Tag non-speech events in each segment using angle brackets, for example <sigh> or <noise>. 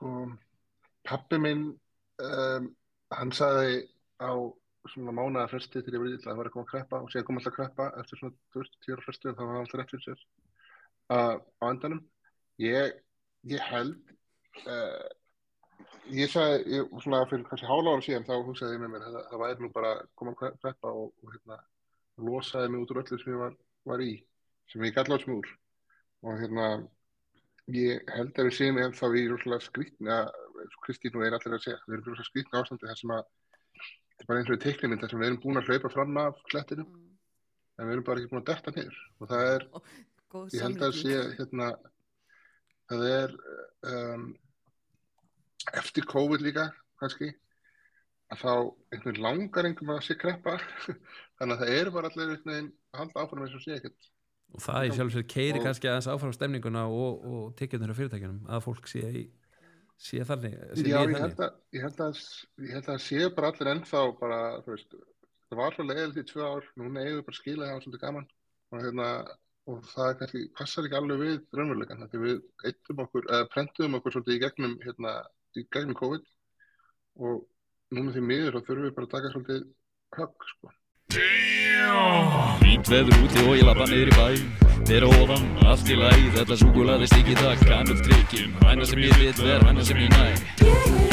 sko, pappi minn, um, hann sagði á svona mánuða fresti til ég verið illa að það var að koma að kreppa og síðan kom alltaf að kreppa eftir svona 20 ára fresti og það var alltaf rétt fyrir sér uh, á endanum. Ég, ég held, uh, ég sagði, ég, svona fyrir kannski hála ára síðan þá hugsaði ég með mér að það, væri nú bara að koma að kreppa og, og hérna, losaði mig út úr öllu sem ég var, var í, sem ég gæti látt sem úr og hérna ég held að við séum ennþá í rúslega skrítna, Kristín og er allir að segja, við erum rúslega skrítna ástandi þar sem að þetta er bara eins og teiknuminn þar sem við erum búin að hlaupa fram af klettinum Mm. en við erum bara ekki búin að detta niður. Og það er, Góð ég held að sé hérna, það er um, eftir COVID líka kannski að þá einhvern langar einhvern að sé kreppa. <laughs> Þannig að það eru bara allir einhvern veginn að halda áfram eins og sé ekkert og það í sjálf sér keiri Og- kannski aðeins áfram stemninguna og, og tekjunir á fyrirtækjunum að fólk sé, í, sé þannig sé Já, ég held, að, ég, held að, ég held að séu bara allir ennþá bara, veist, það var svo leiðilegt í tvö ár, núna eigum við bara að skila það var svolítið gaman. Og, hérna, og það kannski passar ekki alveg við raunveruleikan, því við eittum okkur, eða prentum okkur svolítið í gegnum, hérna, í gegnum COVID. Og núna því miður þá þurfum við bara að taka svolítið högg, sko. Fínt veður úti og ég lappa niður í bæ. Þeir ofan, allt í læg Þetta súkulaði stikki það kann upp trikkin Hæna sem ég vil ver, hæna sem ég næ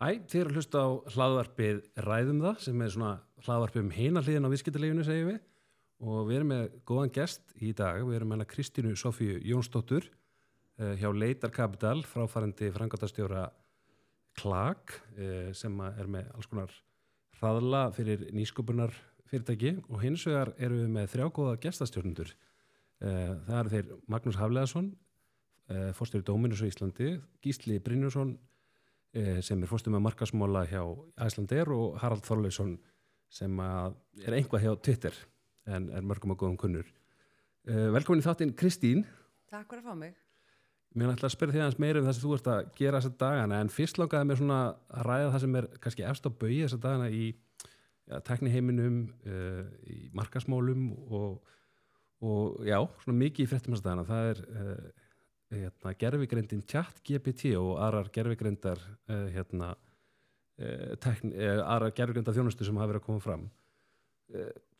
Hæ, þið eru að hlusta á hlaðvarpið Ræðum það sem er svona hlaðvarpið um heina hliðin á viðskiptaleginu segjum við. Og við erum með góðan gest í dag. Við erum með hana Kristínu Sofíu Jónsdóttur uh, hjá Leitar Capital fráfærandi frangatastjóra Klag uh, sem er með alls konar hraðla fyrir nýsköpunar fyrirtæki og hins vegar eru við með þrjá góða gestastjórnundur uh, það eru þeir Magnús Hafleðarsson uh, fórstjóri Dóminus á Íslandi Gísli Brynjusson eh, sem er fórstum með markasmóla hjá Æslander og Harald Þorleifsson sem að er einhvað hjá Twitter en er mörgum og góðum kunnur. Uh, velkomin í þáttinn Kristín. Takk fyrir að fá mig. Mér ætla að spyrja þig aðeins meira um það sem þú ert að gera þessa dagana en fyrst langaði mér svona að ræða það sem er kannski efst á bauði þessa dagana í ja, tekniheiminum, uh, í markasmólum og, og já, svona mikið í fréttum þessa dagana. Það er uh, hérna, gerfigreindin chat GPT og aðrar gerfigreindar uh, hérna, uh, tekn, uh, aðrar gerfigreindar þjónustu sem hafa verið að koma fram.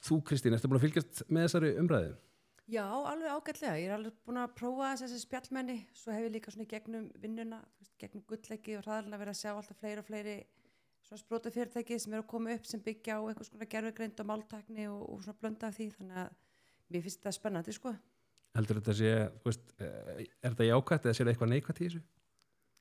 Þú Kristín, ertu búin að fylgjast með þessari umræðu? Já, alveg ágætlega. Ég er alveg búin að prófa þessi spjallmenni. Svo hef ég líka svona gegnum vinnuna, gegnum gullleiki og hraðalina verið að sjá alltaf fleiri og fleiri svona sprota fyrirtæki sem eru að koma upp sem byggja á einhvers konar gerfugreind og máltakni og, og svona blönda af því. Þannig að mér finnst þetta spennandi, sko. Heldur þetta sé, veist, eh, er þetta jákvætt eða sé þetta eitthvað neikvætt í þessu?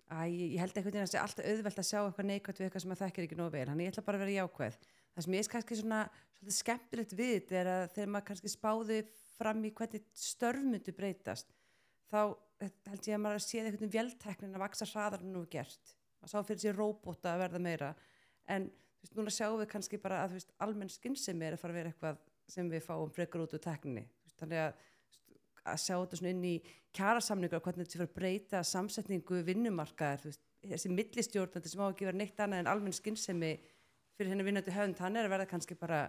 Æ, ég held einhvern veginn að það sé alltaf auðvelt að sjá eitthvað neikvæmt við eitthvað sem maður þekkir ekki nógu vel. Þannig ég ætla bara að vera jákvæð. Það sem ég er kannski svona svolítið skemmtilegt við þetta er að þegar maður kannski spáði fram í hvernig störf myndu breytast, þá held ég að maður séð einhvern veginn vélteknin að vaksa hraðar en nú er gert. Maður sá fyrir sér róbóta að verða meira. En veist, núna sjáum við kannski bara að veist, almenn skynsemi er að fara að vera eitthvað sem við fáum frekar út úr tekninni. Þannig að að sjá þetta svona inn í kjarasamningur og hvernig þetta sé fyrir að breyta samsetningu vinnumarkaðar, þú veist, þessi millistjórnandi sem á ekki vera neitt annað en almenn skynsemi fyrir henni vinnandi höfund, hann er að verða kannski bara,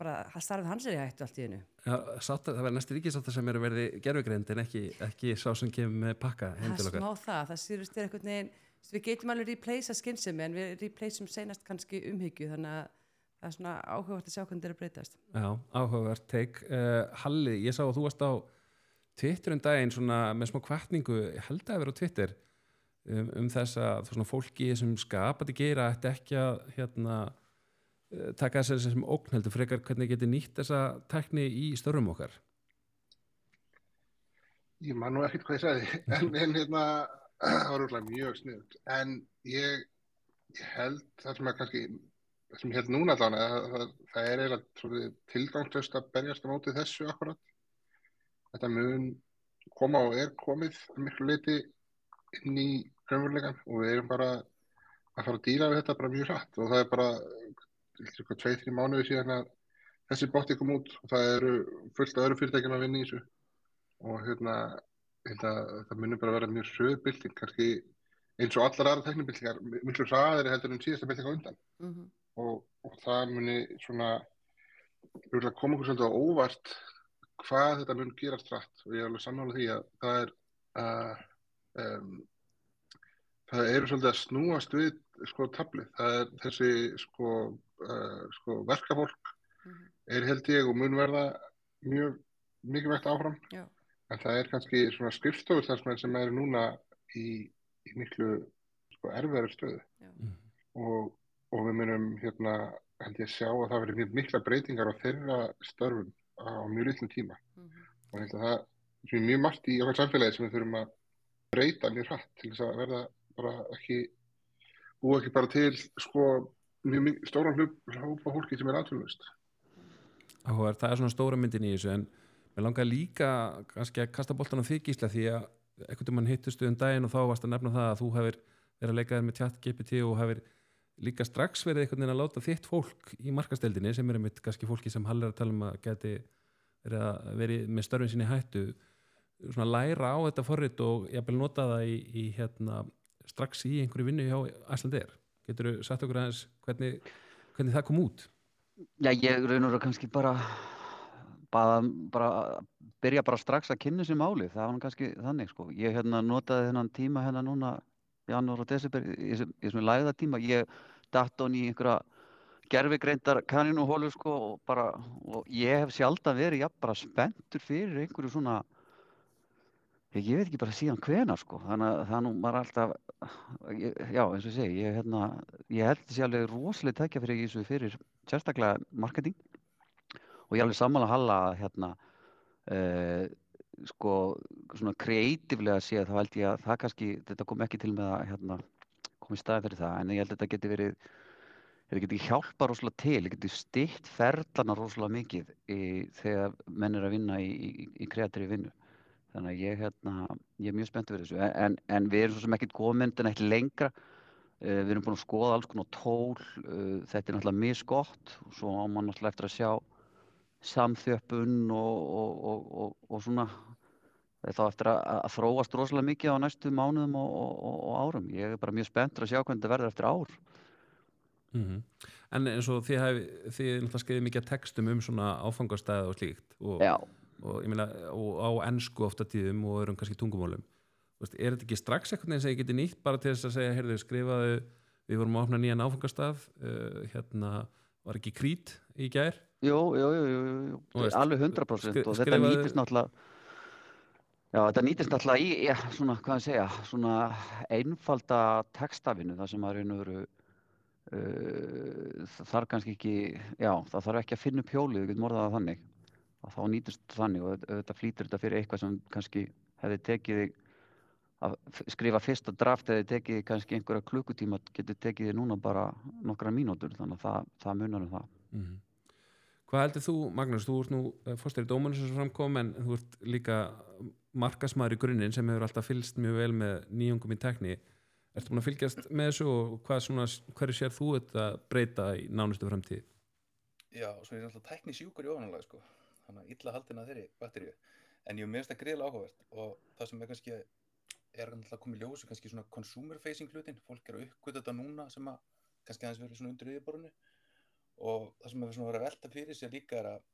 bara starfið hans er í hættu allt í hennu. Já, sátt, það verður næstu ríkisáttar sem eru verði gerfugreind en ekki, ekki sá sem kemur með pakka heim Það til er okkar. smá það, það einhvern veginn, þú veist, við getum alveg replacea skynsemi en við replaceum seinast kannski umhyggju, þannig að það er svona áhugavert að sjá hvernig þetta er að breytast. Já, áhugavert teik. Uh, Halli, ég sá að þú varst á Twitter um daginn svona með smá kvartningu, held að vera á Twitter um, um þess að svona fólki sem skapandi gera ætti ekki að hérna, uh, taka þess sem ógn heldur frekar hvernig geti nýtt þessa tekni í störfum okkar. Ég man nú ekkert hvað ég sagði, <laughs> en, en hérna, <clears throat> það var úrlega mjög sniðut. En ég, ég held það sem er kannski, það sem held núna allan, það, það, það er eiginlega tilgangslöst að berjast á móti þessu akkurat. Þetta mun koma og er komið að miklu leiti inn í raunveruleikan og við erum bara að fara að díla við þetta bara mjög hratt. Og það er bara, eitthvað tveið, þrjum mánuði síðan að þessi botti kom út og það eru fullt af öðru fyrirtækjum að vinna í þessu. Og hérna að það munir bara vera mjög söð bylting, kannski eins og allar aðra teknibyltingar, miklu hraðari heldur en síðasta bylting á undan. Mhm, og, og það muni svona koma okkur svolítið á óvart hvað þetta mun gerast rætt og ég er alveg sammála því að það er uh, um, það eru svolítið að snúast við sko tablið, það er þessi sko, uh, sko verkafólk mhm. er held ég og mun verða mjög mikilvægt áfram Já. en það er kannski svona skrifstofustarfsmenn sem eru núna í, í miklu sko erfiðari stöðu Mhm. og, og við munum hérna held ég sjá að það verður mjög mikla breytingar á þeirra störfum á mjög litlum tíma mhm. og ég held að það er mjög margt í okkar samfélagi sem við þurfum að breyta mjög hratt til þess að verða bara ekki búa ekki bara til sko mjög stóran hlup hópa fólki sem er atvinnust Áhugaverð, það er svona stóra myndin í þessu en mér langar líka kannski að kasta boltan á þig gísla því að einhvern veginn hittustu um daginn og þá varst að nefna það að þú hefur verið að leika þér með tjátt GPT og hefur líka strax verið einhvern veginn að láta þitt fólk í markasteldinni sem er einmitt kannski fólki sem Hall er að tala um að geti verið, að, með störfin sinni hættu svona læra á þetta forrit og jafnvel nota það í, í hérna strax í einhverju vinnu hjá Æslandir getur þú sagt okkur aðeins hvernig, hvernig það kom út? Já, ég raun og raun kannski bara bara, bara byrja bara strax að kynna sér máli, það var kannski þannig sko. Ég hérna notaði þennan tíma hérna núna janúar og desember í þessum- í þessum lægða tíma, ég datt hon í einhverja gerfigreindar kaninuhólu sko og bara, og ég hef sjaldan verið jafn bara spenntur fyrir einhverju svona ég, ég veit ekki bara síðan hvena sko, þannig að það nú maður alltaf, ég, já eins og ég segi, ég hérna, ég held þessi alveg rosalega tækja fyrir þessu fyrir sérstaklega marketing. Og ég alveg að halla hérna uh, sko svona kreatíflega séð þá held ég að það kannski, þetta kom ekki til með að hérna kom í staði fyrir það en ég held að þetta geti verið þetta geti hjálpa rosalega til, þetta geti stytt ferlana rosalega mikið í, þegar menn er að vinna í, í, í kreatífi vinnu. Þannig að ég, hérna, ég er mjög spennt fyrir þessu. En, en við erum svo sem ekkert en ekkert lengra. Uh, við erum búin að skoða alls konar tól uh, þetta er náttúrulega misgott og svo á mann náttúrulega eftir að sjá samþjöppun og, og, og, og, og svona er þá eftir að, að þróast rosalega mikið á næstu mánuðum og, og, og árum. Ég er bara mjög spenntur að sjá hvernig þetta verður eftir ár. Mm En eins og þið, hef, þið náttúrulega skrifið mikið textum um svona áfangastæða og slíkt og, og ég meina og á ennsku ofta tíðum og öðrum kannski tungumálum. Vist, er þetta ekki strax eitthvað eins að ég geti nýtt bara til þess að segja, heyrðu, skrifaðu við vorum að opna nýjan áfangastað uh, hérna, var ekki krít í gær jú, jú, jú, jú, veist, alveg 100% skri- og þetta nýtist náttúrulega Já, þetta nýtist náttúrulega í, já, svona, hvað að segja, svona einfalda textafinu, það sem að raun og veru, uh, þarf kannski ekki, já, það þarf ekki að finna upp hjólið, við getum orðað það þannig, að þá nýtist þannig og auðvitað flýtur þetta fyrir eitthvað sem kannski hefði tekið að skrifa fyrsta draft hefði tekið kannski einhverja klukkutíma, getur tekið núna bara nokkra mínútur, þannig að það, það munar um það. mm Hvað heldur þú, Magnús, þú ert nú fórstur í dómanu sem framkom en þú ert líka markasmaður í grunninn sem hefur alltaf fylgst mjög vel með nýjungum í tekni Ertu búin að fylgjast með þessu og hverju sér þú þetta breyta í nánustu framtíð? Já, svo er alltaf tækni sjúkur í ofanlega sko. þannig að illa haldin að þeirri batteríu en ég meðist það greiðlega áhugavert og það sem er kannski er alltaf komið ljósu kannski svona consumer facing hlutin fólk er að uppgöta þetta núna sem að kannski aðeins verið svona undir yfirborðinu og það sem er svona að vera að velta fyrir sér líka er að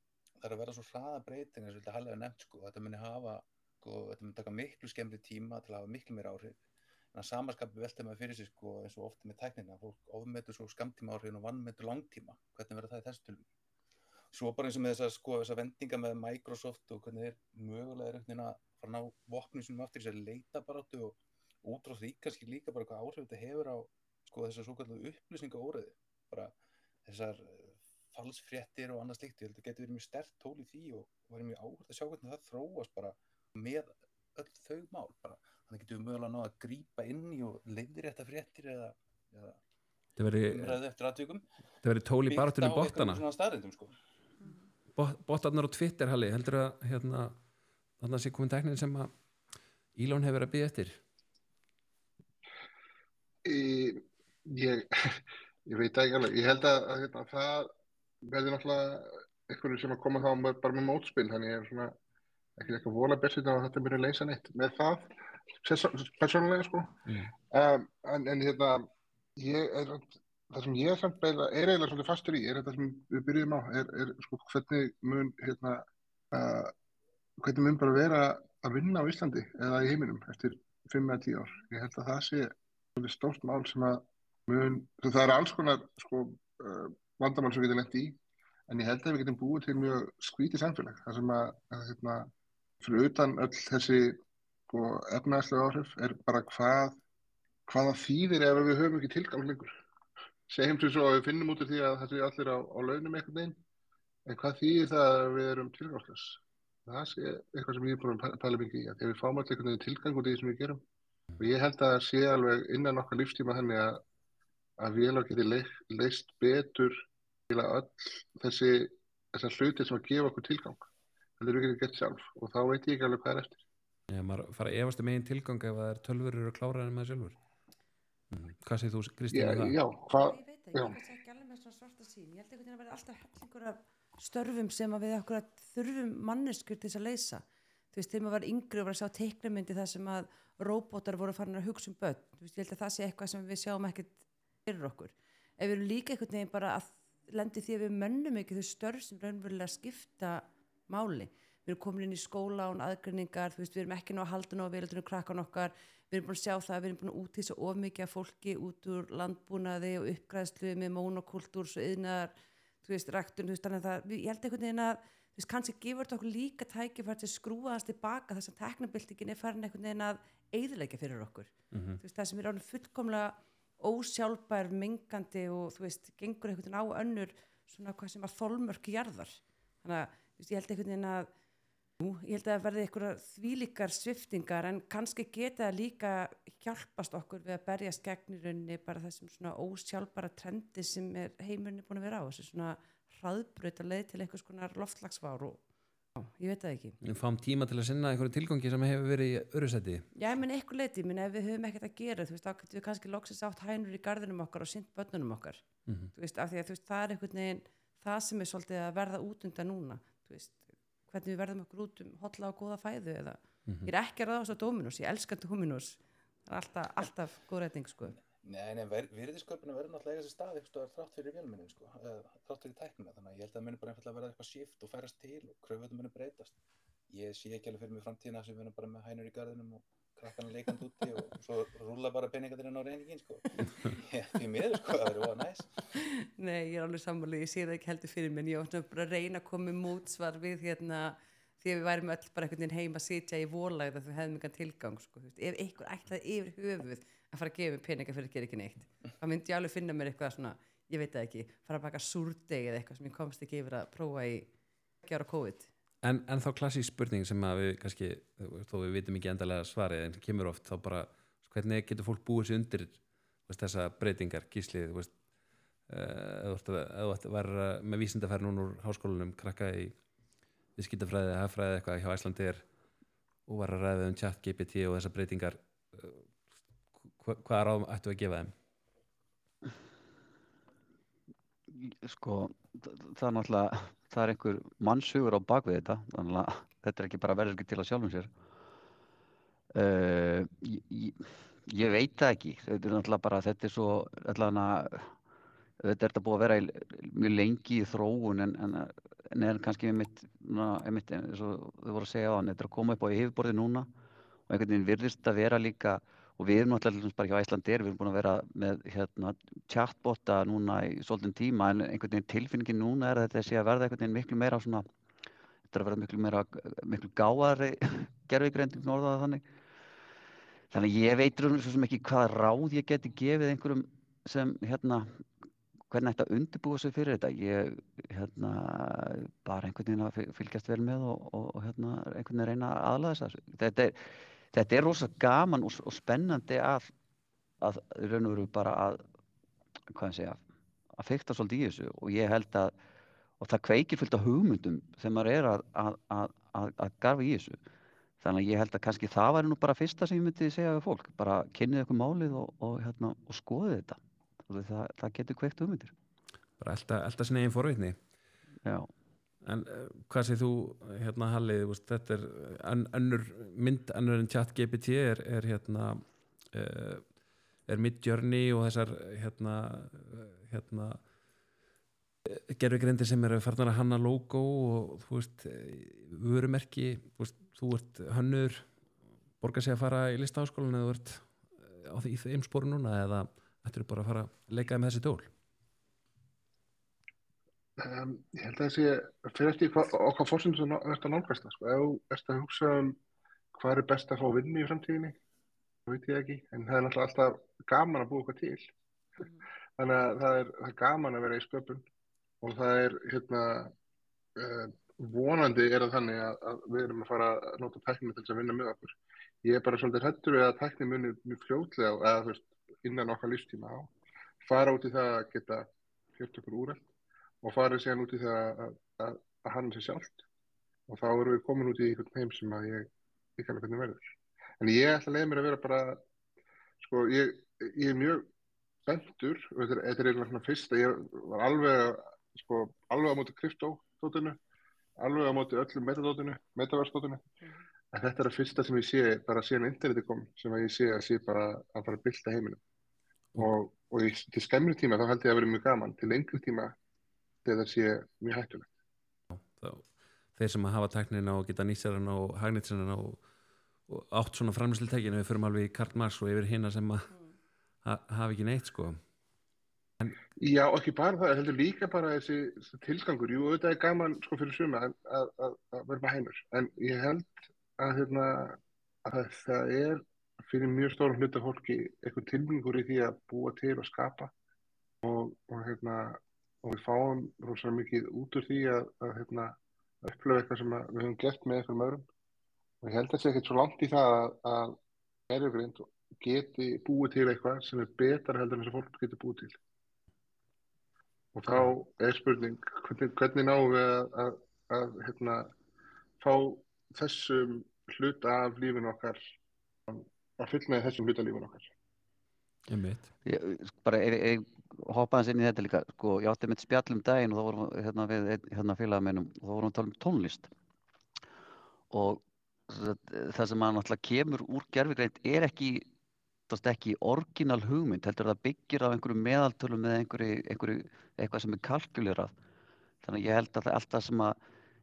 það er að vera svo hraða breyting eins og þetta hallega nefnt sko, þetta muni hafa sko, þetta muni taka miklu skemmri tíma til að hafa miklu meira áhrif. En að samanskapi velta maður fyrir sér sko, eins og ofta með tæknina, fólk ofmetur svo skamtíma áhrifin og vannmetur langtíma. Hvernig verður það í þessu tölum? Svo bara eins og með þessar sko, þessa vendinga með Microsoft og hvernig þeir mögulega er að fara að ná vopnum sem aftur í þessari leita baráttu og út frá því kannski líka bara hvað áhrif þetta hefur á sko, þessar svo kallu upplýsinga óreði bara þessar eh, falsfréttir og annað slíkt, ég held að þetta getur verið mjög stert tól í því og verið mjög áhört að sjá hvernig það þróast bara með öll þau mál. Bara, þannig getur við mögulega náða að grípa inn í og leiðir þetta fréttir eða, eða Það veri, umræðu eftir aðtökum það veri tól í svona staðrindum sko. Bóttarnar og Twitter, Halli, heldur að hérna, þannig að sé komin teknin sem að Elon hefur að byggja eftir? Í- Ég, ég veit ekki alveg, ég held að, að hérna, það verði náttúrulega einhverju sem að koma þá með, bara með mótspil, þannig ég er svona ekki eitthvað vola besið að þetta muni leysa neitt með það perso- persónulega sko. Mm. um, en, en hérna ég er það sem ég samt beila, er eiginlega svolítið fastur í er þetta sem við byrjum á er, er sko hvernig mun hérna uh, hvernig mun bara vera að vinna á Íslandi eða í heiminum eftir 5 eða 10 ár? Ég held að það sé stórt mál sem að mun, það er alls konar sko uh, vandamál sem við getum lent í en ég held að við getum búið til mjög skrítið samfélag þar sem að, að hérna, fyrir utan öll þessi sko, efnaðslega áhrif er bara hvað hvaða þýðir ef við höfum ekki tilgang lengur. Segjum sem svo að við finnum út úr því að það sé allir á, á launum einhvern veginn en hvað þýðir það að við erum tilgangslös það sé eitthvað sem ég er búin að pæla mikið í að við fáum allir einhvern veginn tilgang út í því sem við gerum. Og ég held að sé alveg innan okkar lífstíma henni að, að vélar geti leist betur til að öll þessi þessar hluti sem að gefa okkur tilgang heldur við getum gett sjálf og þá veit ég ekki alveg hvað er eftir Já, maður fara að efast um eigin tilgang ef það er tölfur eru kláraðið en maður sjálfur mm. Hvað segir þú, Kristín, Já, um það? já, hvað ég veit ekki, já. ég veit ekki alveg með svona svarta sín ég held veginn að vera alltaf hellingur af störfum sem að við okkur þurfum manneskur til þess að leysa þú veist, þegar maður var yngri og var að sjá teiknumyndi þar sem að róbótar voru farin að hugsa um börn þú veist, ég held að það sé eitthvað sem við sjáum ekkert fyrir okkur. Ef við erum líka einhvern veginn bara að lendi því að við mönnum ekki þau störf sem raunverulega skipta máli. Við erum komin inn í skóla án aðgreiningar þú veist, við erum ekki ná að halda ná að veildunum krakkan okkar. Við erum búin að sjá það að við erum búin að útísa of mikið af fólki út úr landbúnaði og uppgræðslu með monokultúr og yðnar, þú veist, ræktun þú veist, þannig að það, við- ég held einhvern veginn að þú veist, kannski gefur þetta okkur líka tækifært að skrúa hans tilbaka þess að teknabildingin er farin einhvern veginn að eyðilegja fyrir okkur. Mhm. þú veist, það sem er ánum fullkomlega ósjálfbær, mengandi og þú veist, gengur einhvern veginn á önnur svona hvað sem að þolmörk jarðar. Þannig að, veist, ég held einhvern veginn að Jú, ég held að verði einhverjar þvílíkar sviftingar en kannski geta líka hjálpast okkur við að berjast gegn í rauninni bara þessum svona ósjálfbara trendi sem heimurinn búin að vera á. Þessu svona hraðbreyta leið til einhvers konar loftslagsvár og já, ég veit það ekki. Við fáum tíma til að sinna einhverju tilgangi sem hefur verið í öru seti Já, menn eitthvað leiti, menn ef við höfum ekkert að gera, þú veist, þá getum við kannski loksins átt hænur í garðinum okkar og sint börnunum okkar. Mhm. Þú veist, af því að þú veist, það er einhvern veginn það sem er svolítið að verða út undan núna, þú veist, hvernig við verðum okkur út um hotla og góða fæðu eða Mhm. ég er ekki að ráðast á Dominus, ég elska Dominus er alltaf, alltaf góð reyting sko. Nei, ver, virðisköpuna verður náttúrulega sér stað eitthvað þrátt fyrir vélmennin, sko, þrátt fyrir tæknina, þannig að ég held að það muni bara einfallega verða eitthvað shift og færast til og kröfutum muni breytast. Ég sé ekki alveg fyrir mig framtíðina sem við erum bara með hænur í garðinum og krakkan leikand úti og svo rúla bara peningarnir inn á reyningin, sko. <laughs> Ég, því miður, sko, það verður óa næs. Nei, ég er alveg sammálið, ég sé það ekki heldur fyrir mér en ég svona bara að reyna að koma mótsvar við hérna því að við værum öll bara einhvern veginn heima að sitja í volagð að við hefðum engan tilgang sko, ef einhver ætlaði yfir höfuð að fara að gefa mér peninga fyrir að gera ekki neitt. Þá myndi ég alveg finna mér eitthvað svona ég veit það ekki, fara að baka súrdeg eða eitthvað sem ég komst ekki yfir að prófa í ekki ára COVID. En, en þá klassísk spurning sem að við kannski, þó við vitum ekki endalega svarið en kemur oft þá bara hvernig getur fólk búið sér undir veist, þessa breytingar, gíslið veist, eh, ef þú að- að vera með vísindafæri núna úr háskólanum krakka í viðskiptafræði, hafræði eitthvað hjá Æslandir og var að ræða um chat GPT og þessar breytingar eh, hva, hvað ráðum ættu að gefa þeim? sko það er náttúrulega það er einhver mannshugur á bakvið þetta þannig að þetta er ekki bara verður ekki til að sjálfum sér uh, ég, ég, ég veit það ekki þetta er náttúrulega bara þetta er svo allavega þetta er þetta búið að vera í, mjög lengi í þróun en, en, en er kannski einmitt, einmitt eins og þau voru að segja á hann þetta er að koma upp á yfirborði núna og einhvern veginn virðist að vera líka og við erum náttúrulega bara hjá Æslandir við erum búin að vera með hérna, chatbota núna í svolítinn tíma en einhvern veginn tilfinningin núna er að þetta sé að verða einhvern veginn miklu meira svona þetta er að verða miklu meira miklu gáðari <laughs> gerfigreinding norðaða þannig. Þannig ég veit raunum svo sem ekki hvað ráð ég geti gefið einhverjum sem hérna hvernig ætti að undirbúa sig fyrir þetta. Ég hérna bara einhvern veginn að fy- fylgjast vel með og, og, hérna einhvern veginn reyna að aðlaða þessu. Þetta er, þetta er rosa gaman og, og spennandi að að raun og veru bara að hvað ég segja að fykta svolítið í þessu. Og ég held að og það kveikir fullt af hugmyndum þegar maður er að, að, að, að, að garfa í þessu. Þannig að ég held að kannski það væri nú bara fyrsta sem ég myndi segja við fólk. Bara kynnið ykkur málið og, og, hérna, og skoðið þetta. Og það, það getur kveikt hugmyndir. Bara elda, elda sinni eigin forvitni. Já, En uh, hvað segir þú, hérna Halli, þú veist, þetta er ön, önnur mynd, önnur en chat GPT er, er hérna uh, er Midjourney og þessar hérna hérna gerfugrindir sem eru farnar að hanna logo og þú veist vörumerki, þú veist, þú ert hönnur, borgar sig að fara í listaháskólan eða þú ert eh, á því í þeim spóru núna eða ættir bara að fara að leika með þessi tól Um, ég held að það sé fyrir eftir hvað, okkar fórsyndu sem verður að nálgast það sko. ef ert að hugsa um hvað er best að fá vinnu í framtíðinni það veit ég ekki, en það er náttúrulega alltaf gaman að búa okkar til. Þannig að það er, það er gaman að vera í sköpun og það er hérna uh, vonandi er það þannig að, að við erum að fara að nota tækninu til þess að vinna með okkur. Ég er bara svolítið hættur við að tækni muni mjög fljótlega eða þú veist, innan okkar lífstíma á fara út í það að geta og farið síðan út í það að, að, að hanna sér sjálft. Og þá erum við komin út í einhvern heim sem að ég ekki alveg hvernig verður. En ég ætla að leiða mér að vera bara sko ég, ég er mjög bentur og þetta er, þetta er eiginlega svona fyrsta ég var alveg sko alveg á móti kryptótótinu alveg á móti öllum metadótinu metaverstótinu Mhm. en þetta er það fyrsta sem ég sé bara síðan interneti kom sem að ég sé að sé bara að fara að bylta heiminum. Og, og í, til skemmri tíma þá held ég að vera mjög gaman. Til lengri tíma þegar það sé mjög hættulegt. Þá, þeir sem að hafa tæknina og geta nýsarinn og hagnitsarinn og, og átt svona framlýslutekinu við förum alveg í Karl Marx og yfir hina sem að ha, hafa ekki neitt sko. Já, og ekki bara það, heldur líka bara þessi, þessi tilgangur, jú, auðvitað er gaman sko fyrir suma að, að, að, með heimur, en ég held að, hérna, að það, er fyrir mjög stórum hluta fólki eitthvað tilbyggur í því að búa til og skapa og, og hérna, og við fáum rosalega mikið út úr því að, að hérna, að upplöfa eitthvað sem að við höfum gert með eitthvað öðrum. Og ég held að það sé ekkert svo langt í það að, að erjugrind geti búið til eitthvað sem er betra heldur en þess að fólk geti búið til. Og þá er spurning hvernig, hvernig náum við að, að, að hérna, fá þessum hluta af lífin okkar að fullnaði þessum hluta af lífin okkar. Ég, bara ég, ég hoppaði hans inn í þetta líka sko, ég átti með spjall um daginn og þá vorum hérna við hérna félaga mennum og þá vorum við að tala um tónlist. Og það, sem að náttúrulega kemur úr gerfigreind er ekki ekki orginal hugmynd heldur það byggir á einhverju meðaltölum eða einhverju, einhverju eitthvað sem er kalkulirað þannig að ég held að það allt það sem að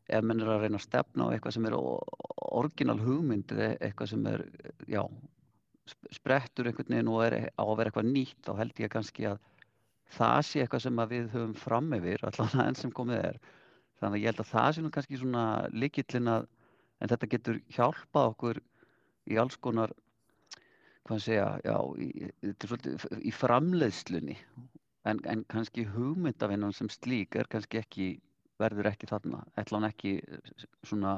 ef menn er að reyna að stefna á eitthvað sem er orginal hugmynd eða eitthvað sem er já, sp- sprettur einhvern veginn og er á að vera eitthvað nýtt þá held ég kannski að það sé eitthvað sem að við höfum fram yfir allan enn sem komið er. Þannig að ég held að það sé nú kannski svona líkillin að en þetta getur hjálpað okkur í alls konar hvað að segja, já, í, þetta er í framleiðslunni. En, en kannski hugmyndavinnan sem slík er kannski ekki verður ekki þarna, ætla hann ekki svona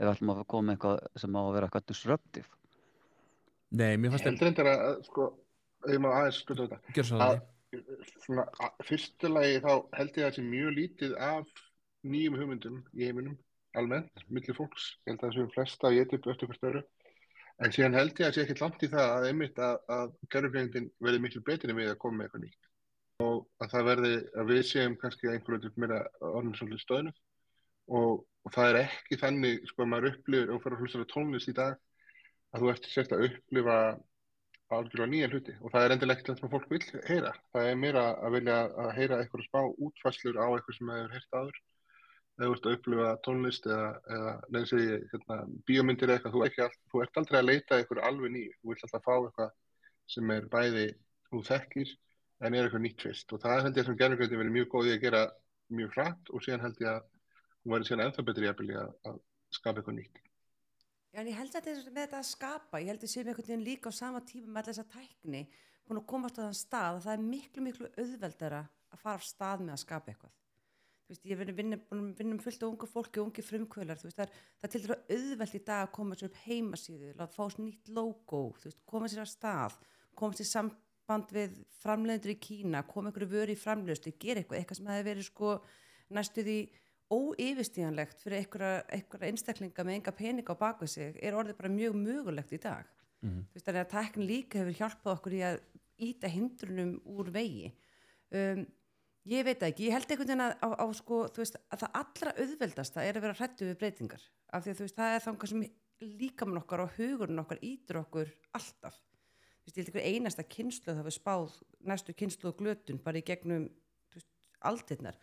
ef við ætlum að koma eitthvað sem á að vera eitthvað disruptive. Nei, mér Ég fannst held reyndar að, að, sko, ég má aðeins skuta þetta. Gjör svo að það svona, að, fyrstu lagi þá held ég að það sé mjög lítið af nýjum hugmyndum í heiminum almennt, milli fólks, ég held að það séum flesta að geta upp eftir hvert öru en síðan held ég að sé ekkert langt í það að einmitt að, að gerðurfjöndin verði miklu betri en við að koma með eitthvað nýtt. Og að það verði að við séum kannski að einhverju veginn meira orðin svolítið stöðnu og, og það er ekki þannig sko að maður upplifir og fyrir að hlusta tónlist í dag að þú ert sérst að upplifa algjörlega nýja hluti og það er endilega ekkert það sem fólk vil heyra. Það er meira að vilja að heyra eitthvað spá útfæslur á eitthvað sem það hefur heyrt áður. Þegar þú ert að upplifa tónlist eða, eða neins ég, hérna, bíómyndir eitthvað, þú, ekki, þú ert aldrei að leita að eitthvað alveg nýju. Þú vilt alltaf fá eitthvað sem er bæði þú þekkir en er eitthvað nýtt fyrst og það held ég sem gerðurgröndi verið mjög góð í að gera mjög hratt og síðan held ég að hún verið síðan ennþá betri í að skapa eitthvað nýtt. Já, en ég held að þetta er með þetta að skapa, ég held að séum einhvern veginn líka á sama tíma með þessa tækni búin að komast á þann stað að það er miklu, miklu auðveldara að fara af stað með að skapa eitthvað. Þú veist, ég vinnum fullt af ungu fólki og ungi frumkvölar, þú veist, það er, það er til dæra auðveld í dag að koma sér upp heimasíðu, láta fá sér nýtt logo, þú veist, koma sér af stað, koma sér í samband við framleiðendur í Kína, koma einhverju vöru í framleiðstu, gera eitthvað, eitthvað sem hefði verið sko næstu því óyfirstíðanlegt fyrir einhverja, einstaklinga með enga peninga á baku sig er orðið bara mjög mögulegt í dag. Þú veist þannig að tæknin líka hefur hjálpað okkur í að íta hindrunum úr vegi. Um, Ég veit ekki, ég held einhvern veginn að, á, á sko, veist, að það allra auðveldasta er að vera hrættu við breytingar. Af því að veist, það er þangar sem líkamann okkar og hugurinn okkar ítur okkur alltaf. Veist, ég held einhver einasta kynslu það við spáð næstu kynslu og glötun bara í gegnum aldirnar.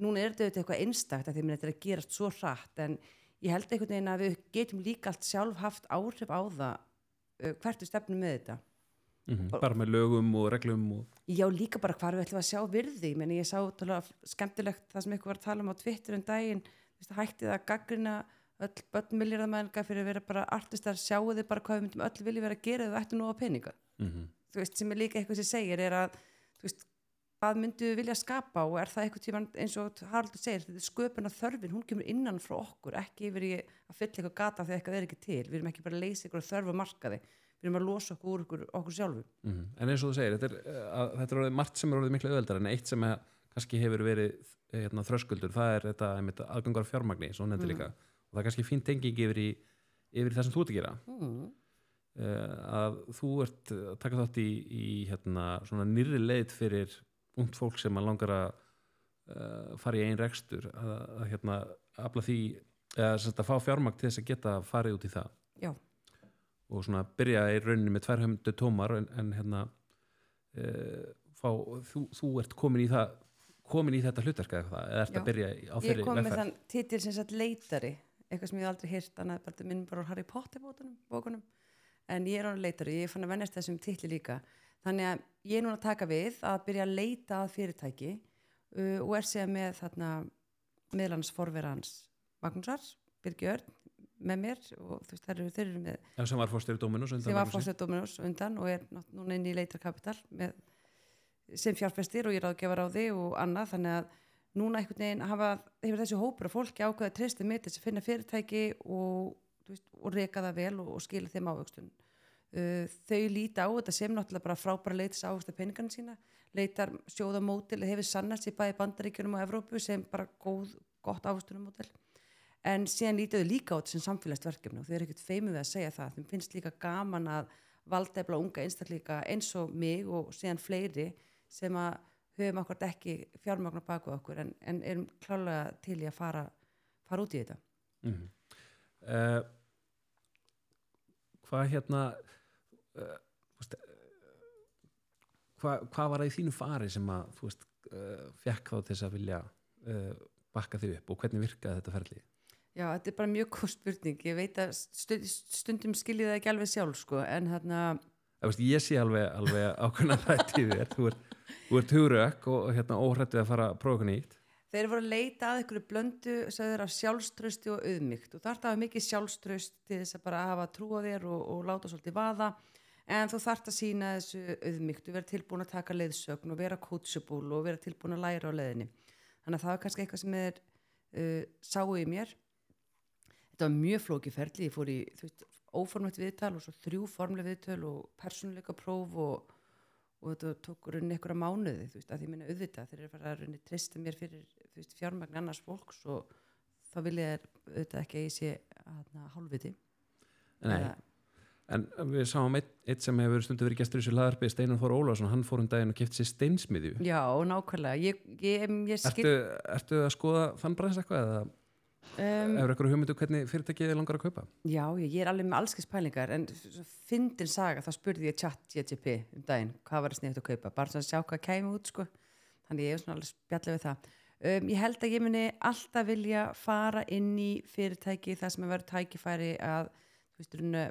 Núna er þetta auðvitað eitthvað einstakt að því að þetta er að gerast svo hratt en ég held einhvern veginn að við getum líka allt sjálf haft áhrif á það hvert við stefnum með þetta. mm bara með lögum og reglum og Já, líka bara hvar við ætlum að sjá virði. Meni, ég sá tala, skemmtilegt það sem ykkur var að tala um á Twitter um daginn. Hætti það að gaggrina öll börn miljardamæðinga fyrir að vera bara artistar sjáu þið bara hvað við myndum öll vilja vera að gera ef við ættum nú á peninga. Mm þú veist, sem er líka eitthvað sem segir er að veist, hvað myndum við vilja skapa og er það eitthvað tíma eins og Haraldur segir, þetta er sköpun að þörfin, hún kemur innan frá okkur, ekki yfir í að fylla eitthvað gata þegar eitthvað er ekki til, við erum ekki bara að leysa ykkur þörf á markaði, við erum að losa okkur úr okkur, okkur sjálfum. Mhm. En eins og þú segir, þetta er, eh, að, þetta er margt sem er orðið miklu auðveldar en eitt sem er, kannski hefur verið eh, hérna, þröskuldur, það er þetta einmitt, aðgangar fjármagni, svo nefndir líka og það er kannski fín tenging yfir í, yfir það sem þú ert að gera Mm. uh, að þú ert að taka þátt í, í hérna, svona nýrri leið fyrir ungt fólk sem að langar að uh, fara í einn rekstur að, að hérna, afla því eða sem að fá fjármagn til þess að geta farið út í það Já. og svona byrja í rauninni með tvær höfndu tómar en, en hérna uh, fá, þú, þú ert komin í það komin í þetta hlutverk eða eitthvað eða ert Já. að byrja á Ég þeirri kom með þann titil sem sagt leitari, eitthvað sem ég aldrei hýrt, annað er bara minn bara úr Harry Potter bókunum, en ég er hann leitari, ég fann að vennast þessum titli líka. Þannig að ég er núna að taka við að byrja að leita að fyrirtæki uh, og er sér með þarna meðlans forverans Magnúsar, Birgjörn, með mér og þú veist, þeir eru, þeir eru með Já, sem var fórstjóri Dominus undan sem var Magnúsi. fórstjóð Dominus undan og er núna inn í leitarkapital sem fjárfestir og ég ráðgefar á því og annað þannig að núna einhvern veginn hafa, hefur þessi hópur af fólki ákveða að treysta mig til þess að finna fyrirtæki og, veist, og reka það vel og, og skila þeim ávöxtun. Uh, þau líta á þetta sem náttúrulega bara frábæra leitis ávöxta peningarna sína leitar sjóða mótil hefur sannast í bæði bandaríkjunum og Evrópu sem bara góð, gott ávöxtunum mótil en síðan lítiðu líka á þetta sem samfélagsverkefni og þau eru ekkert feimið við að segja það. Þeim finnst líka gaman að valdefla unga einstakleika eins og mig og síðan fleiri sem að höfum akkurat ekki fjármagnar baku okkur en, en erum klálega til í að fara, fara út í þetta. Mm uh, hvað hérna uh, veist, uh, hvað, hvað var það í þínu fari sem að þú veist uh, fekk þá til þess að vilja uh, bakka þig upp og hvernig virkaði þetta ferli? Já, þetta er bara mjög góð spurning. Ég veit að stund, stundum skiljið það ekki alveg sjálf sko, en hérna Það, ég sé alveg, alveg ákveðna <laughs> þætti í þér. Þú ert, þú ert hugurök og, hérna, óhrætt við að fara að prófa okkur nýtt þeir voru að leita að einhverju blöndu sagður af sjálfströsti og auðmygt og þarf að hafa mikið sjálfströst til þess að bara hafa trú á þér og, og láta svolítið vaða. En þú þarf að sína þessu auðmygt og vera tilbúin að taka leiðsögn og vera coachable og vera tilbúin að læra á leiðinni. Þannig að það var kannski eitthvað sem er uh, sáu í mér. Þetta var mjög flókið ferli. Ég fór í veist, óformlegt viðtal og svo þrjú formleg viðtöl og persónuleika próf og, og þetta tók rauninni einhverja mánuði þú veist, að því minna auðvitað þeir eru að fara að rauninni trista mér fyrir veist, fjármagn annars fólks og þá vil ég auðvitað ekki að ég sé hálfviti. Nei, en við sáum eitt, eitt sem hefur stundu verið gestur í þessu laðarpi Steinar Þór Ólafsson, hann fór um daginn og kefti sér steinsmiðju. Já, nákvæmlega. Ég, ég, ég skil, ertu, ertu að skoða þann bræðis eitthvað eða um, hefur eitthvað hugmyndu hvernig fyrirtækið þið langar að kaupa? Já, ég, er alveg með allskis pælingar en fyndin saga, þá spurði ég chat GTP um daginn, hvað var það sniðt að kaupa? Bara svona að sjá hvað kæmi út sko. Þannig ég er svona alveg spjallið við það um, ég held að ég muni alltaf vilja fara inn í fyrirtæki það sem er verið tækifæri að þú veist, runna,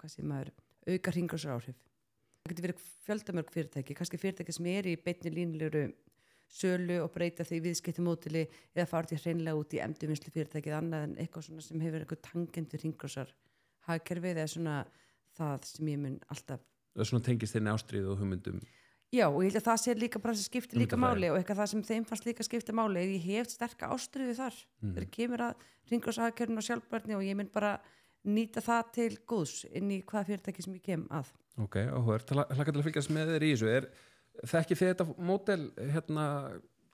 hvað sé maður auka hringarsar áhrif það getur verið fjöldamörg fyrirtæki, kannski fyrirtæki sem er í beinni línlegur sölu og breyta því viðskiptumótili eða fara til hreinlega út í endurvinnslu fyrirtækið annað en eitthvað sem hefur eitthvað tangendur hringrásar hagkerfið eða svona það sem ég mun alltaf það svona tengist þinni ástríð og hugmyndum Já, og ég held að það sé líka bara sem skiptir líka máli og eitthvað það sem þeim fannst líka skipta máli ég hef sterka ástriðu þar. Mhm. þegar kemur að ringrásahagkerfinu og sjálfbærni og ég mun bara nýta það til góðs inn í hvaða fyrirtæki sem ég kem að. Ok, áhugavert, hlaka til að fylgjast með þér í þessu. Er, þekki þið þetta mótel hérna,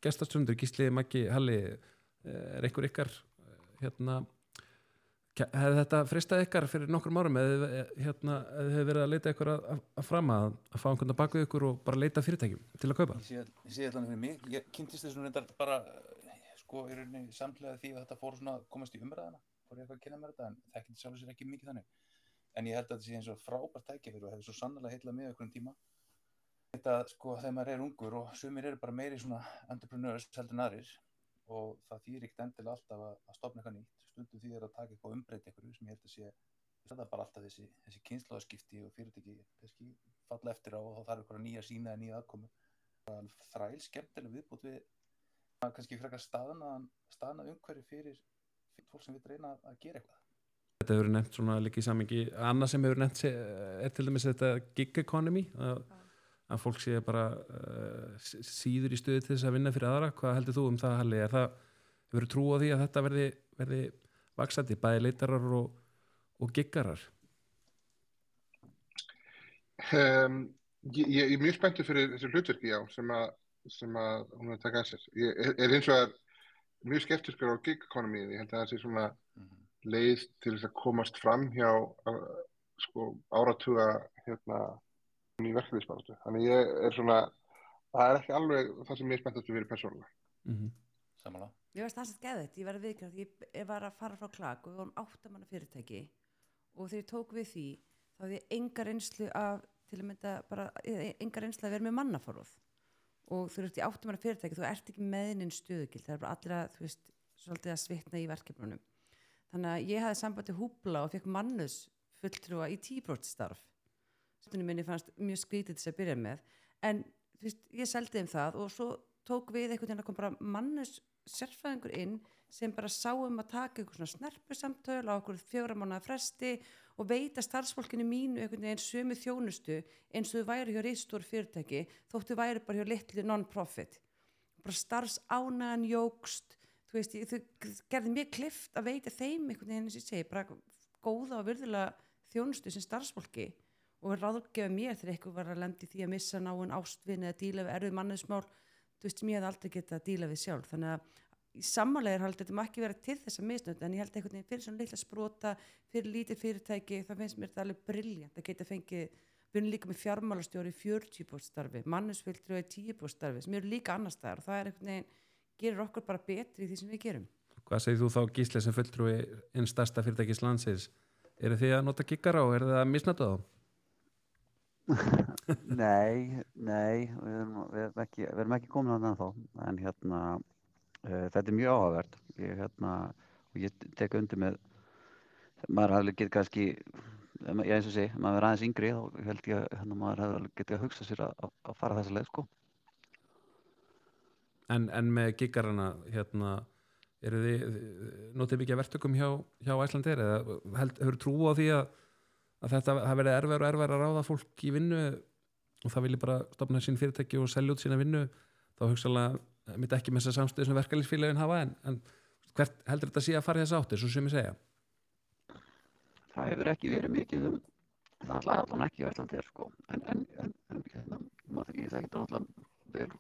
gestastundur, Gísli, Maggi, Halli? Er einhver ykkar hérna, Ke- Hefði þetta fristað ykkar fyrir nokkrum árum eða eh, hérna, hefði verið að leita ykkur að, að, að fram að, að fá einhvern að baka ykkur og bara leita fyrirtækjum til að kaupa? Ég sé, sé allan fyrir mig, ég kynntist þessu reyndar bara, eh, sko, í rauninni samtlega því að þetta fór svona komast í umræðana, fór ég eitthvað að kynna mér þetta, en það ekki sjálfur sér ekki mikið þannig. En ég held að þetta sé eins og frábært tækifyrir og hefur svo sannlega heitlað mig okkur um tíma. Þetta, sko, þegar maður er ungur og sumir eru bara meiri svona entrepreneurs heldur en aðrir og það þýr ekkert endilega alltaf að, að stopna eitthvað nýtt. Stundum því að taka eitthvað og umbreyta eitthvað sem ég held að sé, það er bara alltaf þessi, þessi kynnslóðaskipti og fyrirtæki kannski falla eftir á og þá þarf eitthvað nýja sína eða nýja aðkomu þræl skemmtileg viðbútt við að kannski frekar staðna, staðna umhverju fyrir, fyrir fólk sem vil reyna að gera eitthvað. Þetta hefur nefnt svona líka í samingi annað sem hefur nefnt er til dæmis þetta gig economy að, að fólk sé bara uh, síður í stöðu til þess að vinna fyrir aðra hvað heldur þú um það Halli? Er það hefur trú á því að þetta verði, verði vaksandi, bæði leitarar og, og giggarar? Um, ég, ég ég er mjög spenntur fyrir þessu hlutverki já, sem að, sem að hún er að taka að sér. Ég er, eins og er mjög skeptiskur á gig economy, ég held að það sé svona leið til þess að komast fram hjá uh, sko, áratuga hérna í verkefnisbaratu. Þannig ég er svona, það er ekki alveg það sem ég er spenntast fyrir persónulega. Mm Samanlega. Ég veist það sem geðið, ég var að viðkvæða því ég, var að fara frá klag og við vorum áttamanna fyrirtæki og þegar ég tók við því þá hefði ég enga reynslu af til að mynda bara, eh, enga reynslu að vera með mannaforróð og þú ert í áttamanna fyrirtæki, þú ert ekki meðinin stöðugild, það er bara allir að, þú veist, svolítið að svitna í verkefnunum. Þannig að ég hafði sambandi húbla og fekk mannus fulltrúa í tíbrótt starf. Stundum minni fannst mjög skrítið þess að byrja með, en þú veist, ég seldi þeim það og svo tók við einhvern veginn að kom bara mannus sérfæðingur inn sem bara sáum að taka einhver svona snerpusamtöl á okkur fjóra mánuða fresti og veita starfsfólkinu mínu einhvern veginn sömu þjónustu eins og þau væri hjá reistór fyrirtæki þóttu væri bara hjá litlu non-profit bara starfs ánaðan jógst þú veist, þau gerði mjög klift að veita þeim einhvern veginn og ég segi bara góða og virðulega þjónustu sem starfsfólki og ráðgefa mér þegar eitthvað var að lendi því að missa náinn ástvinn eða díla við erfið mannesmál þú veist, sem ég hef aldrei getað að díla við sjálf þannig að í sammálega er haldið þetta má ekki vera til þess að misnönd en ég held einhvern veginn fyrir svona litla sprota fyrir lítið fyrirtæki þá finnst mér þetta alveg briljant að geta fengið við erum líka með fjármálastjóri í 40 starfi mannesfildri og í 10 starfi sem eru líka annar staðar og það er einhvern veginn gerir okkur bara betri í því sem við gerum Hvað segir þú þá Gísli sem fulltrúi einn stærsta fyrirtækis landsins? Eru þið að nota giggara og eru þið að misnata þá? Nei, nei, við erum, við erum ekki, ekki komin að það þá, en hérna, uh, þetta er mjög áhugavert. Ég, hérna, ég tek undir með, maður hefði getið kannski, ég eins og ef maður er aðeins yngri, þá held ég að hérna, maður alveg getið að hugsa sér að, að, að fara þessa leið, sko. En, en með giggarana, hérna, eru þið, notið mikið að verktökum hjá, hjá Æslandir eða held, hefur trú á því að, að þetta hafi verið erfær og erfær að ráða fólk í vinnu og það vilji bara stopna sín fyrirtæki og selja út sína vinnu þá hugsalega mitt ekki með þessa samstöðu sem verkalýsfélagin hafa en, en hvert heldur þetta sé að fara þess áttir, svo sem ég segja? Það hefur ekki verið mikið um, það er alltaf ekki á Íslandi, sko, en, en, en, hérna, maður ekki, það getur alltaf verið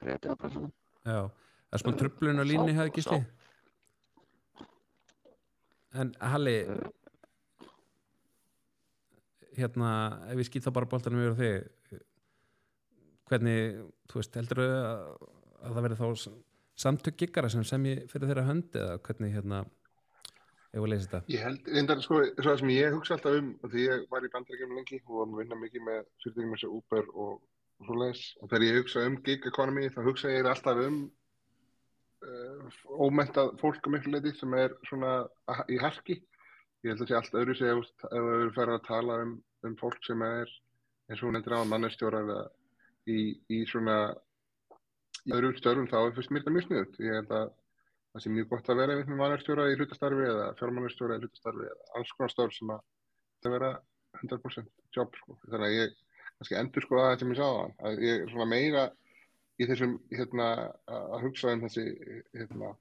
kreatíða persónum. Já, það er smá tröflun á línni hefði gísli En Halli hérna, ef við skýt þá bara boltanum yfir þig hvernig, þú veist, heldur að, að það verði þá samtök giggara sem semji fyrir þeirra hönd eða hvernig, hérna ef við leysa þetta Ég held, reyndar, sko, svo sem ég hugsa alltaf um, því ég var í bandaríkjum lengi og var að vinna mikið með fyrirtækjum eins og Uber og svoleiðis, og þegar ég hugsa um gig economy, þá hugsa ég alltaf um uh, ómentað fólk um leiti sem er svona í harki. Ég held að sé allt öðru sig ef við erum færið að tala um, um fólk sem er, eins og hún endur á mannestjórar í, í svona í öðrum störfum þá er fyrst mér þetta mjög sniðut. Ég held að það sé mjög gott að vera með mannestjóra í hlutastarfi eða fjármannestjóra í hlutastarfi eða alls konar störf sem að það vera 100% jobb sko. Þannig að ég kannski endur sko það sem ég sá það að ég er svona meira í þessum hérna að hugsa um þessi hérna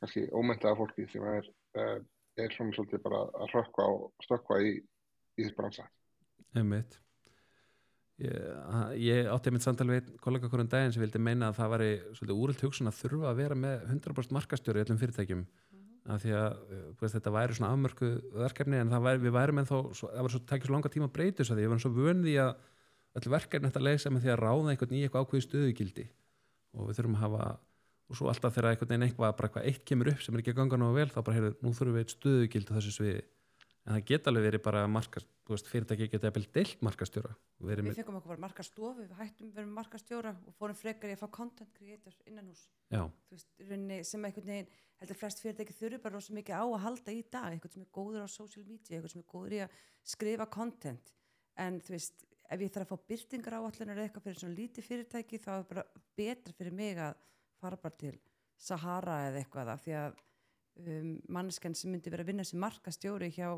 kannski ómentaða fólki sem er, uh, er svona svolítið bara að hrökkva og stökkva í, í þess bransa. Einmitt. Ég, ég átti einmitt samtal við einn kollega hverjum daginn sem vildi meina að það væri svolítið úröld hugsun að þurfa að vera með 100% markastjóri í öllum fyrirtækjum af því að þú veist, þetta væri svona afmörku verkefni en það væri, við værum ennþá svo, það var svo tækið svo langa tíma að breyta þess að því ég var svo vönði að öll verkefni þetta leysa með því að ráða einhvern í eitthvað ákveði stöðugildi og við þurfum að hafa og svo alltaf þegar einhvern veginn eitthvað bara eitthvað eitt kemur upp sem er ekki að ganga náðu vel þá bara heyrðu, nú þurfum við eitt stöðugildi á þessu sviði en það geta alveg verið bara markast, þú veist, fyrirtæki geta eða deilt markastjóra verið Við fengum okkur bara markastofu, við hættum verðum markastjóra og fórum frekar í að fá content creator innan hús. já, Þú veist, í rauninni sem einhvern veginn, heldur flest fyrirtæki þurfi bara rosa mikið á að halda í dag, eitthvað sem er góður á social media, eitthvað sem er góður í að skrifa content. En þú veist, ef ég þarf að fá byrtingar áallunar eða eitthvað fyrir svona lítið fyrirtæki, þá er bara betra fyrir mig að fara bara til Sahara eða eitthvað af því að um, manneskan sem myndi vera að vinna sem markastjóri hjá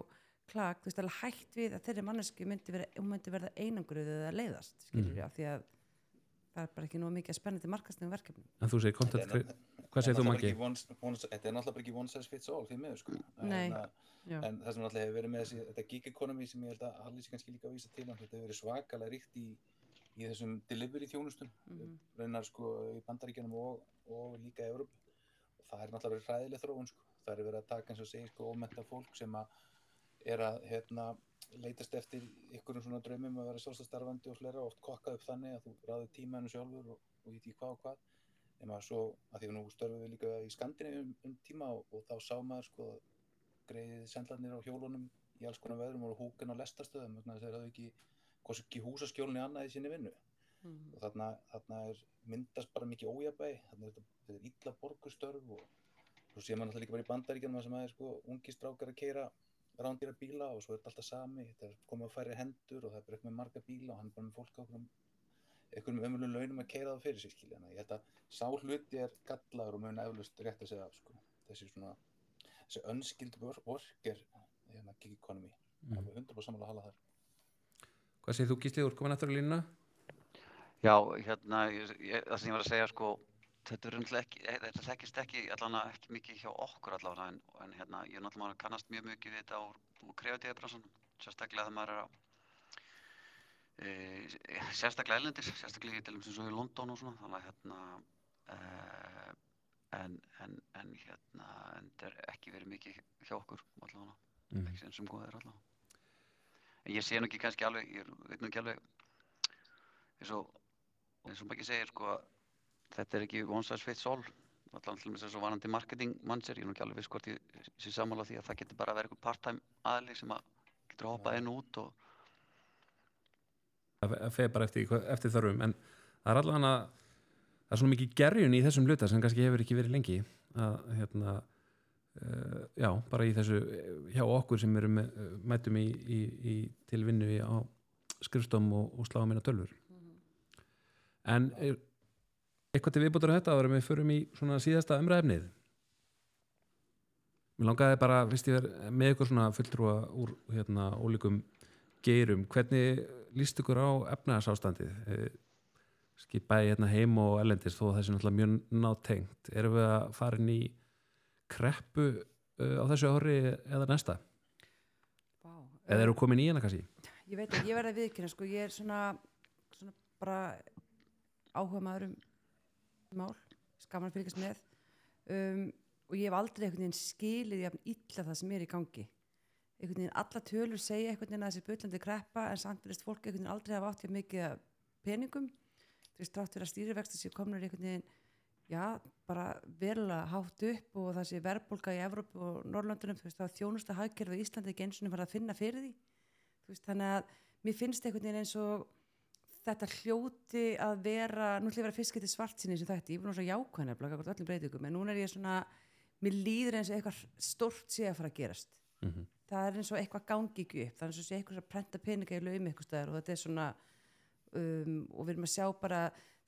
klag, þú veist alveg hægt við að þeirri manneski myndi, vera, hún myndi verða einangruð eða leiðast, skilur ég, af því að það er bara ekki nóg mikið spennandi markastegum verkefnum. en þú segir cre- hvað segir þú Maggi? Þetta er náttúrulega bara ekki one size fits all því miður sko. Nei. En, að- Já. en það sem náttúrulega hefur verið með þessi, þetta gig economy sem ég held að Halli sé kannski líka að vísa til þetta hefur verið svakalega ríkt í, í þessum delivery þjónustum Mhm. raunar sko í bandaríkjanum og, og líka í Európu og það er náttúrulega verið hræðileg þróun sko. það er verið að taka eins og segir sko ómenta fólk sem að er að hérna, leitast eftir ykkurum svona draumum að vera sjálfstæðstarfandi og fleira oft kokkað upp þannig að þú ráður tímaðinu sjálfur og, og í því hvað og hvað nema svo að því að nú störfum við líka í Skandinavíu um, um tíma og, og þá sá maður sko greiðið sendlarnir á hjólunum í alls konar veðrum og húkin á lestarstöðum þannig að þeir hafðu ekki, hvorsi ekki húsaskjólni annað í sinni vinnu Mhm. og þarna, þarna er myndast bara mikið ójabæ þarna er þetta, er illa borgustörf og svo sé maður náttúrulega líka bara í bandaríkjanum sem að er sko ungi strákar að keira rándýra bíla og svo er þetta alltaf sami þetta er komið á færri hendur og það er bara eitthvað með marga bíla og hann er bara með fólk á einhverjum einhverjum ömulegum launum að keira það fyrir sig skilja þannig að ég held að sá hluti er gallaður og mun eflust rétt að segja af sko. þessi svona þessi önskild work er hérna gig economy Mm. alveg 100% samanlega að hala þar hvað segir þú Gísli, þú ert komin eftir á línuna Já, hérna, ég, ég, það sem ég var að segja, sko, þetta er náttúrulega ekki, eh, þetta þekkist ekki, allavega ekki mikið hjá okkur allavega, en, en hérna, ég er náttúrulega kannast mjög mikið við þetta úr, úr kreatíðabransan, sérstaklega þegar maður er á, e, sérstaklega ellendis, sérstaklega í til dæmis eins og í London og svona, þannig að hérna, e, en, en, en hérna, en þetta er ekki verið mikið hjá okkur allavega, mm. ekki sem sem góðir allavega. En ég sé nú ekki kannski alveg, ég veit nú ekki alveg, eins og eins og maður ekki segir sko þetta er ekki one size fits all. Allan til þess að varandi marketing manager ég er nú ekki alveg viss hvort ég sé sammála því að það getur bara að vera eitthvað part-time aðli sem að getur hoppað inn og út og það fe- fer bara eftir, eftir þörfum. En það er allavega það er svona mikið gerjun í þessum hluta sem kannski hefur ekki verið lengi að hérna uh, já, bara í þessu eh, hjá okkur sem erum eh, mætum í, í, í til vinnu í, á skrifstom og, og sláum minna tölfur en er, eitthvað til viðbútur á þetta en við förum í svona síðasta umræðefnið Mér langaði bara, fyrst ég er með ykkur svona fulltrúa úr hérna ólíkum geirum, hvernig líst ykkur á efnæðarsástandið skipaði hérna heim og ellendis þó að það sé náttúrulega mjög nátengt. Erum við að fara inn í kreppu uh, á þessu ári eða næsta, Vá. eða eru komin í hana kannski Ég veit að ég verði að viðkynna, sko, ég er svona, svona bara áhuga maður um mál, skaman fylgjast með um, og ég hef aldrei einhvern veginn skilið jafn illa það sem er í gangi. Einhvern veginn alla tölur segja einhvern veginn að þessi bullandi kreppa en samt verðist fólk einhvern veginn aldrei hafa átt hjá mikið peningum. Þú veist, þrátt fyrir að stýrivexti séu komnur einhvern veginn, já, bara verulega hátt upp og það sé verðbólga í Evrópu og Norrlöndunum, þú veist, það þjónusta hagkerfi í Íslandi ekki eins og farið að finna fyrir því. Þú veist, þannig að mér finnst einhvern veginn eins og þetta hljóti að vera, nú ætlum ég að vera fyrst getið svart sinni sem þetta, ég var svo jákvæðan að blaka öllum breytingum, en núna er ég svona mér líður eins og eitthvað stórt sé að fara að gerast. Mm það er eins og eitthvað gangi ekki upp það er eins og sé eitthvað að prenta peninga í laumi eitthvað staðar og þetta er svona um, og við erum að sjá bara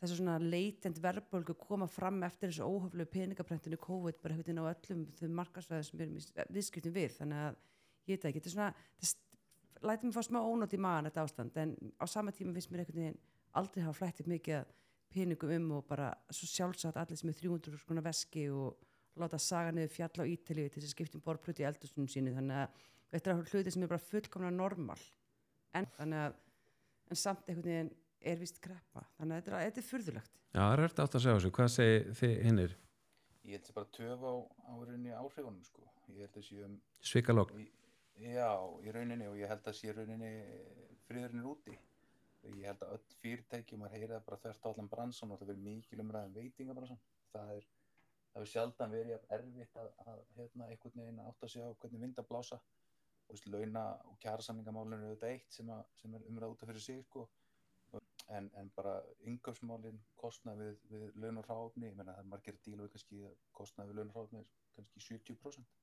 þessu svona leitent verðbólgu koma fram eftir þessu óhöflegu peningaprentinu COVID bara hefði á öllum þau markasvæðum sem við erum í viðskiptum við. Þannig að ég veit ekki, þetta er svona það læti mig fá smá ónót í maðan þetta ástand en á sama tíma finnst mér einhvern veginn aldrei hafa flættið mikið peningum um og bara svo sjálfsagt allir sem er 300 skona veski og láta saga niður fjalla á ítalíu til þess að skiptum borpluti í eldursunum sínu. Þannig að þetta er hluti sem er bara fullkomna normal. En þannig að en samt einhvern veginn er vist kreppa þannig að þetta er, þetta er furðulegt Já, það er eftir átt að segja þessu, hvað segir þið hinnir? Ég held sér bara töf á, á rauninni áhrifunum sko. Að séum, Svikalokk. já, í rauninni og ég held að sé rauninni friðurinn er úti. Og Ég held að öll fyrirtæki, maður heyrið það bara þvert á allan bransan og það verið mikil umræðum veitingabransan. Það er, það er sjaldan verið jafn erfitt að, að hérna, einhvern veginn átta sig á hvernig vind að blása. Þú veist, launa og kjærasamningamálinu er auðvitað eitt sem, að, sem er umræð út af fyrir sig sko. En, en bara yngöpsmálin kostnað við, við laun og hráfni, ég meina það er margir díla við kannski að kostnað við laun og hráfni er kannski 70%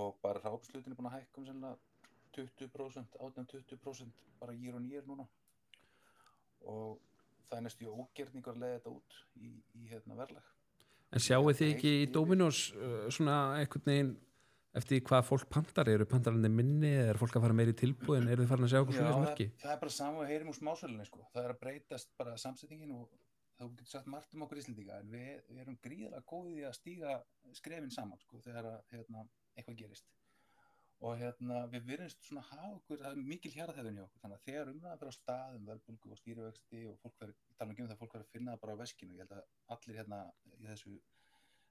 og bara hráfslutin er búin að hækka um sennilega 20%, 18-20% bara year on year núna og það er næstu ógerningur að leiða þetta út í, í hérna verðlag. En sjáu þið ekki í Dominos uh, svona einhvern veginn eftir hvað fólk pantar, eru pantarandi minni er fólk að fara meiri tilbúin, eru þið farin að sjá okkur svona það, merki? það er bara sama og heyrim úr smásölinni sko. það er að breytast bara samsettingin og þá getur sagt margt um okkur Íslendinga en við, við erum gríðarlega góðið að stíga skrefin saman sko, þegar að, hérna, eitthvað gerist og hérna, við virðumst svona hafa okkur, það er mikil hjaraþefðun hjá okkur þannig að þegar umræða fyrir á staðum verðbólgu og stýrivexti og fólk verður, tala um það að finna það bara á veskinu,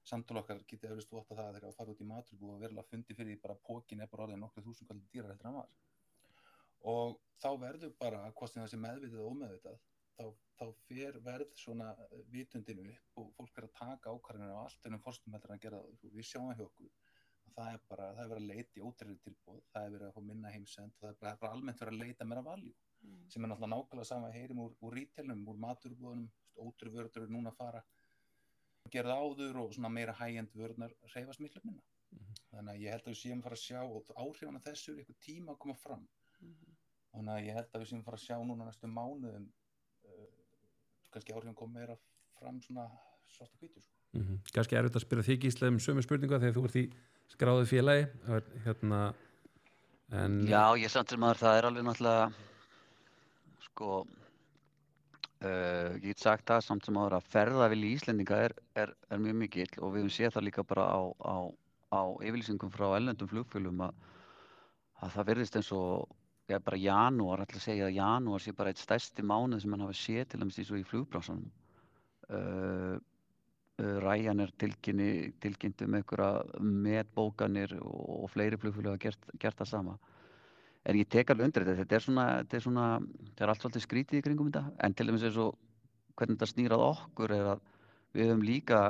ég held að allir hérna í þessu samtal okkar getið ótt að það þegar að fara út í maturbú og verulega fundi fyrir því bara pókin er bara orðið nokkuð þúsund kvöldi dýrar heldur en var. Og þá verður bara, hvort sem það sé meðvitað og ómeðvitað þá, þá fer verð svona vitundinu upp og fólk er að taka ákvarðinu á allt ennum fórstum heldur en að gera það. Við sjáum hjá okkur. Að það er bara, það er verið að leita í ótrúið tilbúð það er verið að fá minna heimsend og það er bara, bara almennt verið að leita meira valjú sem er náttúrulega nákvæmlega sama að heyrim úr, úr rítelnum, úr maturbúðunum ótrúið vörður eru núna að fara að það áður og svona meira high-end vörðnar reyfast miklu minna þannig að ég held að við séum að fara að sjá og áhrifan af þessu er eitthvað tíma að koma fram þannig að ég held að við séum að fara að sjá núna næstu mánuðum uh, kannski áhrifan koma meira fram svona svart og hvítur sko. Mm -hmm. Ganski erfitt að spyrja þig Gísla um sömu spurningu þegar þú ert í skráðu félagi er, hérna, en Já, ég samt sem maður, það er alveg náttúrulega, sko, uh, ég get sagt það samt sem maður að ferðavili Íslendinga er, er, er mjög mikill og við höfum séð það líka bara á, á, á yfirlýsingum frá ellendum flugfélum að, að það verðist eins og, já, bara janúar, ætla að segja að janúar sé bara eitt stærsti mánuð sem mann hafa séð til dæmis eins og í flugbransanum. Uh, Ræjan er tilkynni, tilkynnt um einhverja metbókanir og, og fleiri flugfélag hafa gert, gert það sama. En ég tek alveg undir þetta, þetta er svona, þetta er svona, þetta er allt svolítið skrítið í kringum þetta, en til dæmis eins og hvernig þetta snýrað okkur er að við höfum líka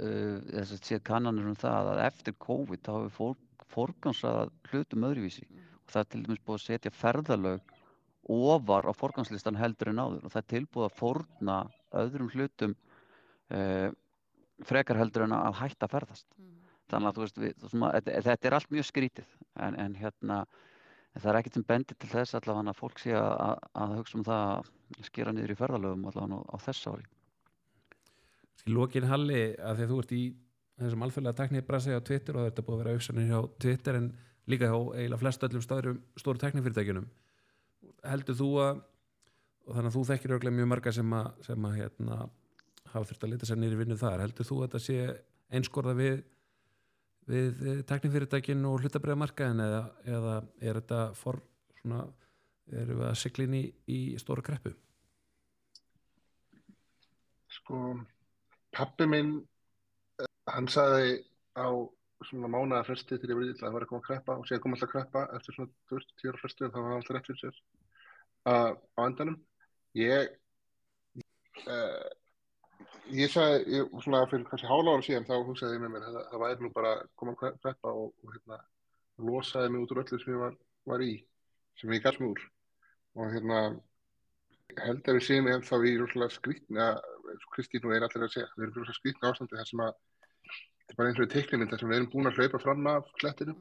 þess að séð kannanir um það að eftir COVID þá hefur fólk forgansað hlutum öðruvísi. Og það er til dæmis búið að setja ferðalög ofar á forganslistan heldur en áður og það er tilbúið að forna öðrum hlutum uh, frekar heldur en að hætta ferðast. Þannig að þú veist, við, svona, þetta, þetta er allt mjög skrítið en, en hérna en það er ekkert sem bendir til þess allavega að fólk sé að, að, hugsa um það að skera niður í ferðalögum allavega á þess ári. Í lokin Halli að að þú ert í þessum alþjóðlega teknibrasi á Twitter og þetta búið að vera auðsanir hjá Twitter en líka hjá eiginlega flest öllum stóru, stóru teknifyrirtækjunum heldur þú að og þannig að þú þekkir örglega mjög marga sem að, sem að hérna, hafa þurft að leta sér nýri vinnu þar heldur þú að þetta sé einskorða við við teknifyrirtækin og hlutabræðamarkaðin eða, eða er þetta for svona, erum við að sigla inn í, í stóra kreppu? Sko, pappi minn, eh, hann sagði á svona mánaða fresti til ég verið illa að það var að koma að kreppa og síðan kom alltaf að kreppa eftir svona 20 ára fresti og það var alltaf rétt fyrir sér uh, á endanum. Ég, uh, ég sagði, ég, svona fyrir kannski hálfa ára síðan þá hugsaði ég með mér að það, væri nú bara koma að kreppa og, og hérna, losaði mig út úr öllu sem ég var, var í, sem ég gæst mig úr. Og hérna, held að við séum ennþá í rúslega skrítna, Kristín og er allir að segja, við erum rúslega skrítna ástandi þar sem að þetta er bara eins og í teiknimynd þar sem við erum búin að hlaupa fram af klettinum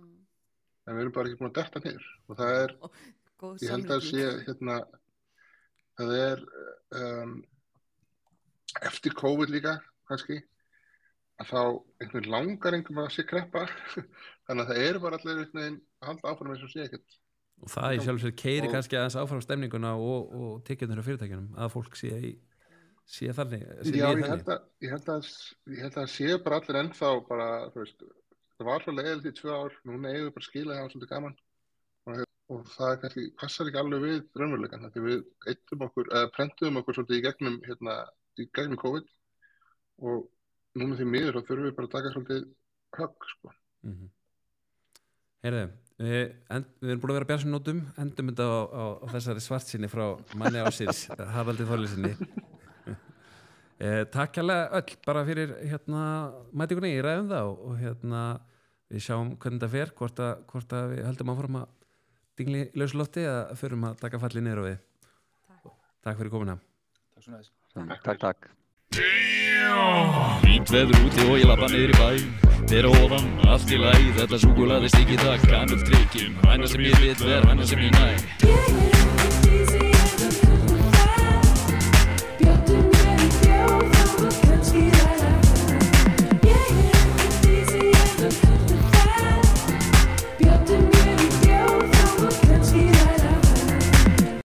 en við erum bara ekki búin að detta niður. Og það er, Góð ég held að sé hérna, það er um, eftir COVID líka kannski að þá einhvern langar einhvern að sé kreppa. <laughs> Þannig að það eru bara allir einhvern veginn að halda áfram eins og sé ekkert. Og það í sjálf sér keiri kannski aðeins áfram stemninguna og, og tekjunir á fyrirtækjunum að fólk sé, sé þannig sé Já, ég held, að, ég, held að, ég held að séu bara allir ennþá bara, veist, það var svo leiðilegt í tvö ár, núna eigum við bara að skila það svolítið gaman. Og, og það kannski, passar ekki alveg við raunveruleikan, því við eittum okkur, eða prentum okkur svolítið í gegnum, hérna, í gegnum COVID og núna því miður þá þurfum við bara að taka svolítið högg sko. Mm -hmm. Heyrðu, við, við erum búin að vera björnsum nótum, endum þetta á, á, á þessari svartsinni frá manni ásins, <laughs> Haraldi Þorlisinni. eh, takk hérlega öll bara fyrir hérna, mætingunni í ræðum það og, og hérna, við sjáum hvernig þetta fer, hvort að, hvort að við heldum áfram að dingli í lauslofti eða förum að taka falli niður á við. Takk, takk fyrir komuna. Takk svo næst. Takk, takk. Fínt veður úti og ég lappa niður í bæ. Þeirra ofan, allt í læð Þetta súkulaði stikki það kann upp trikkjum Hæna sem ég lit ver, hæna sem ég næ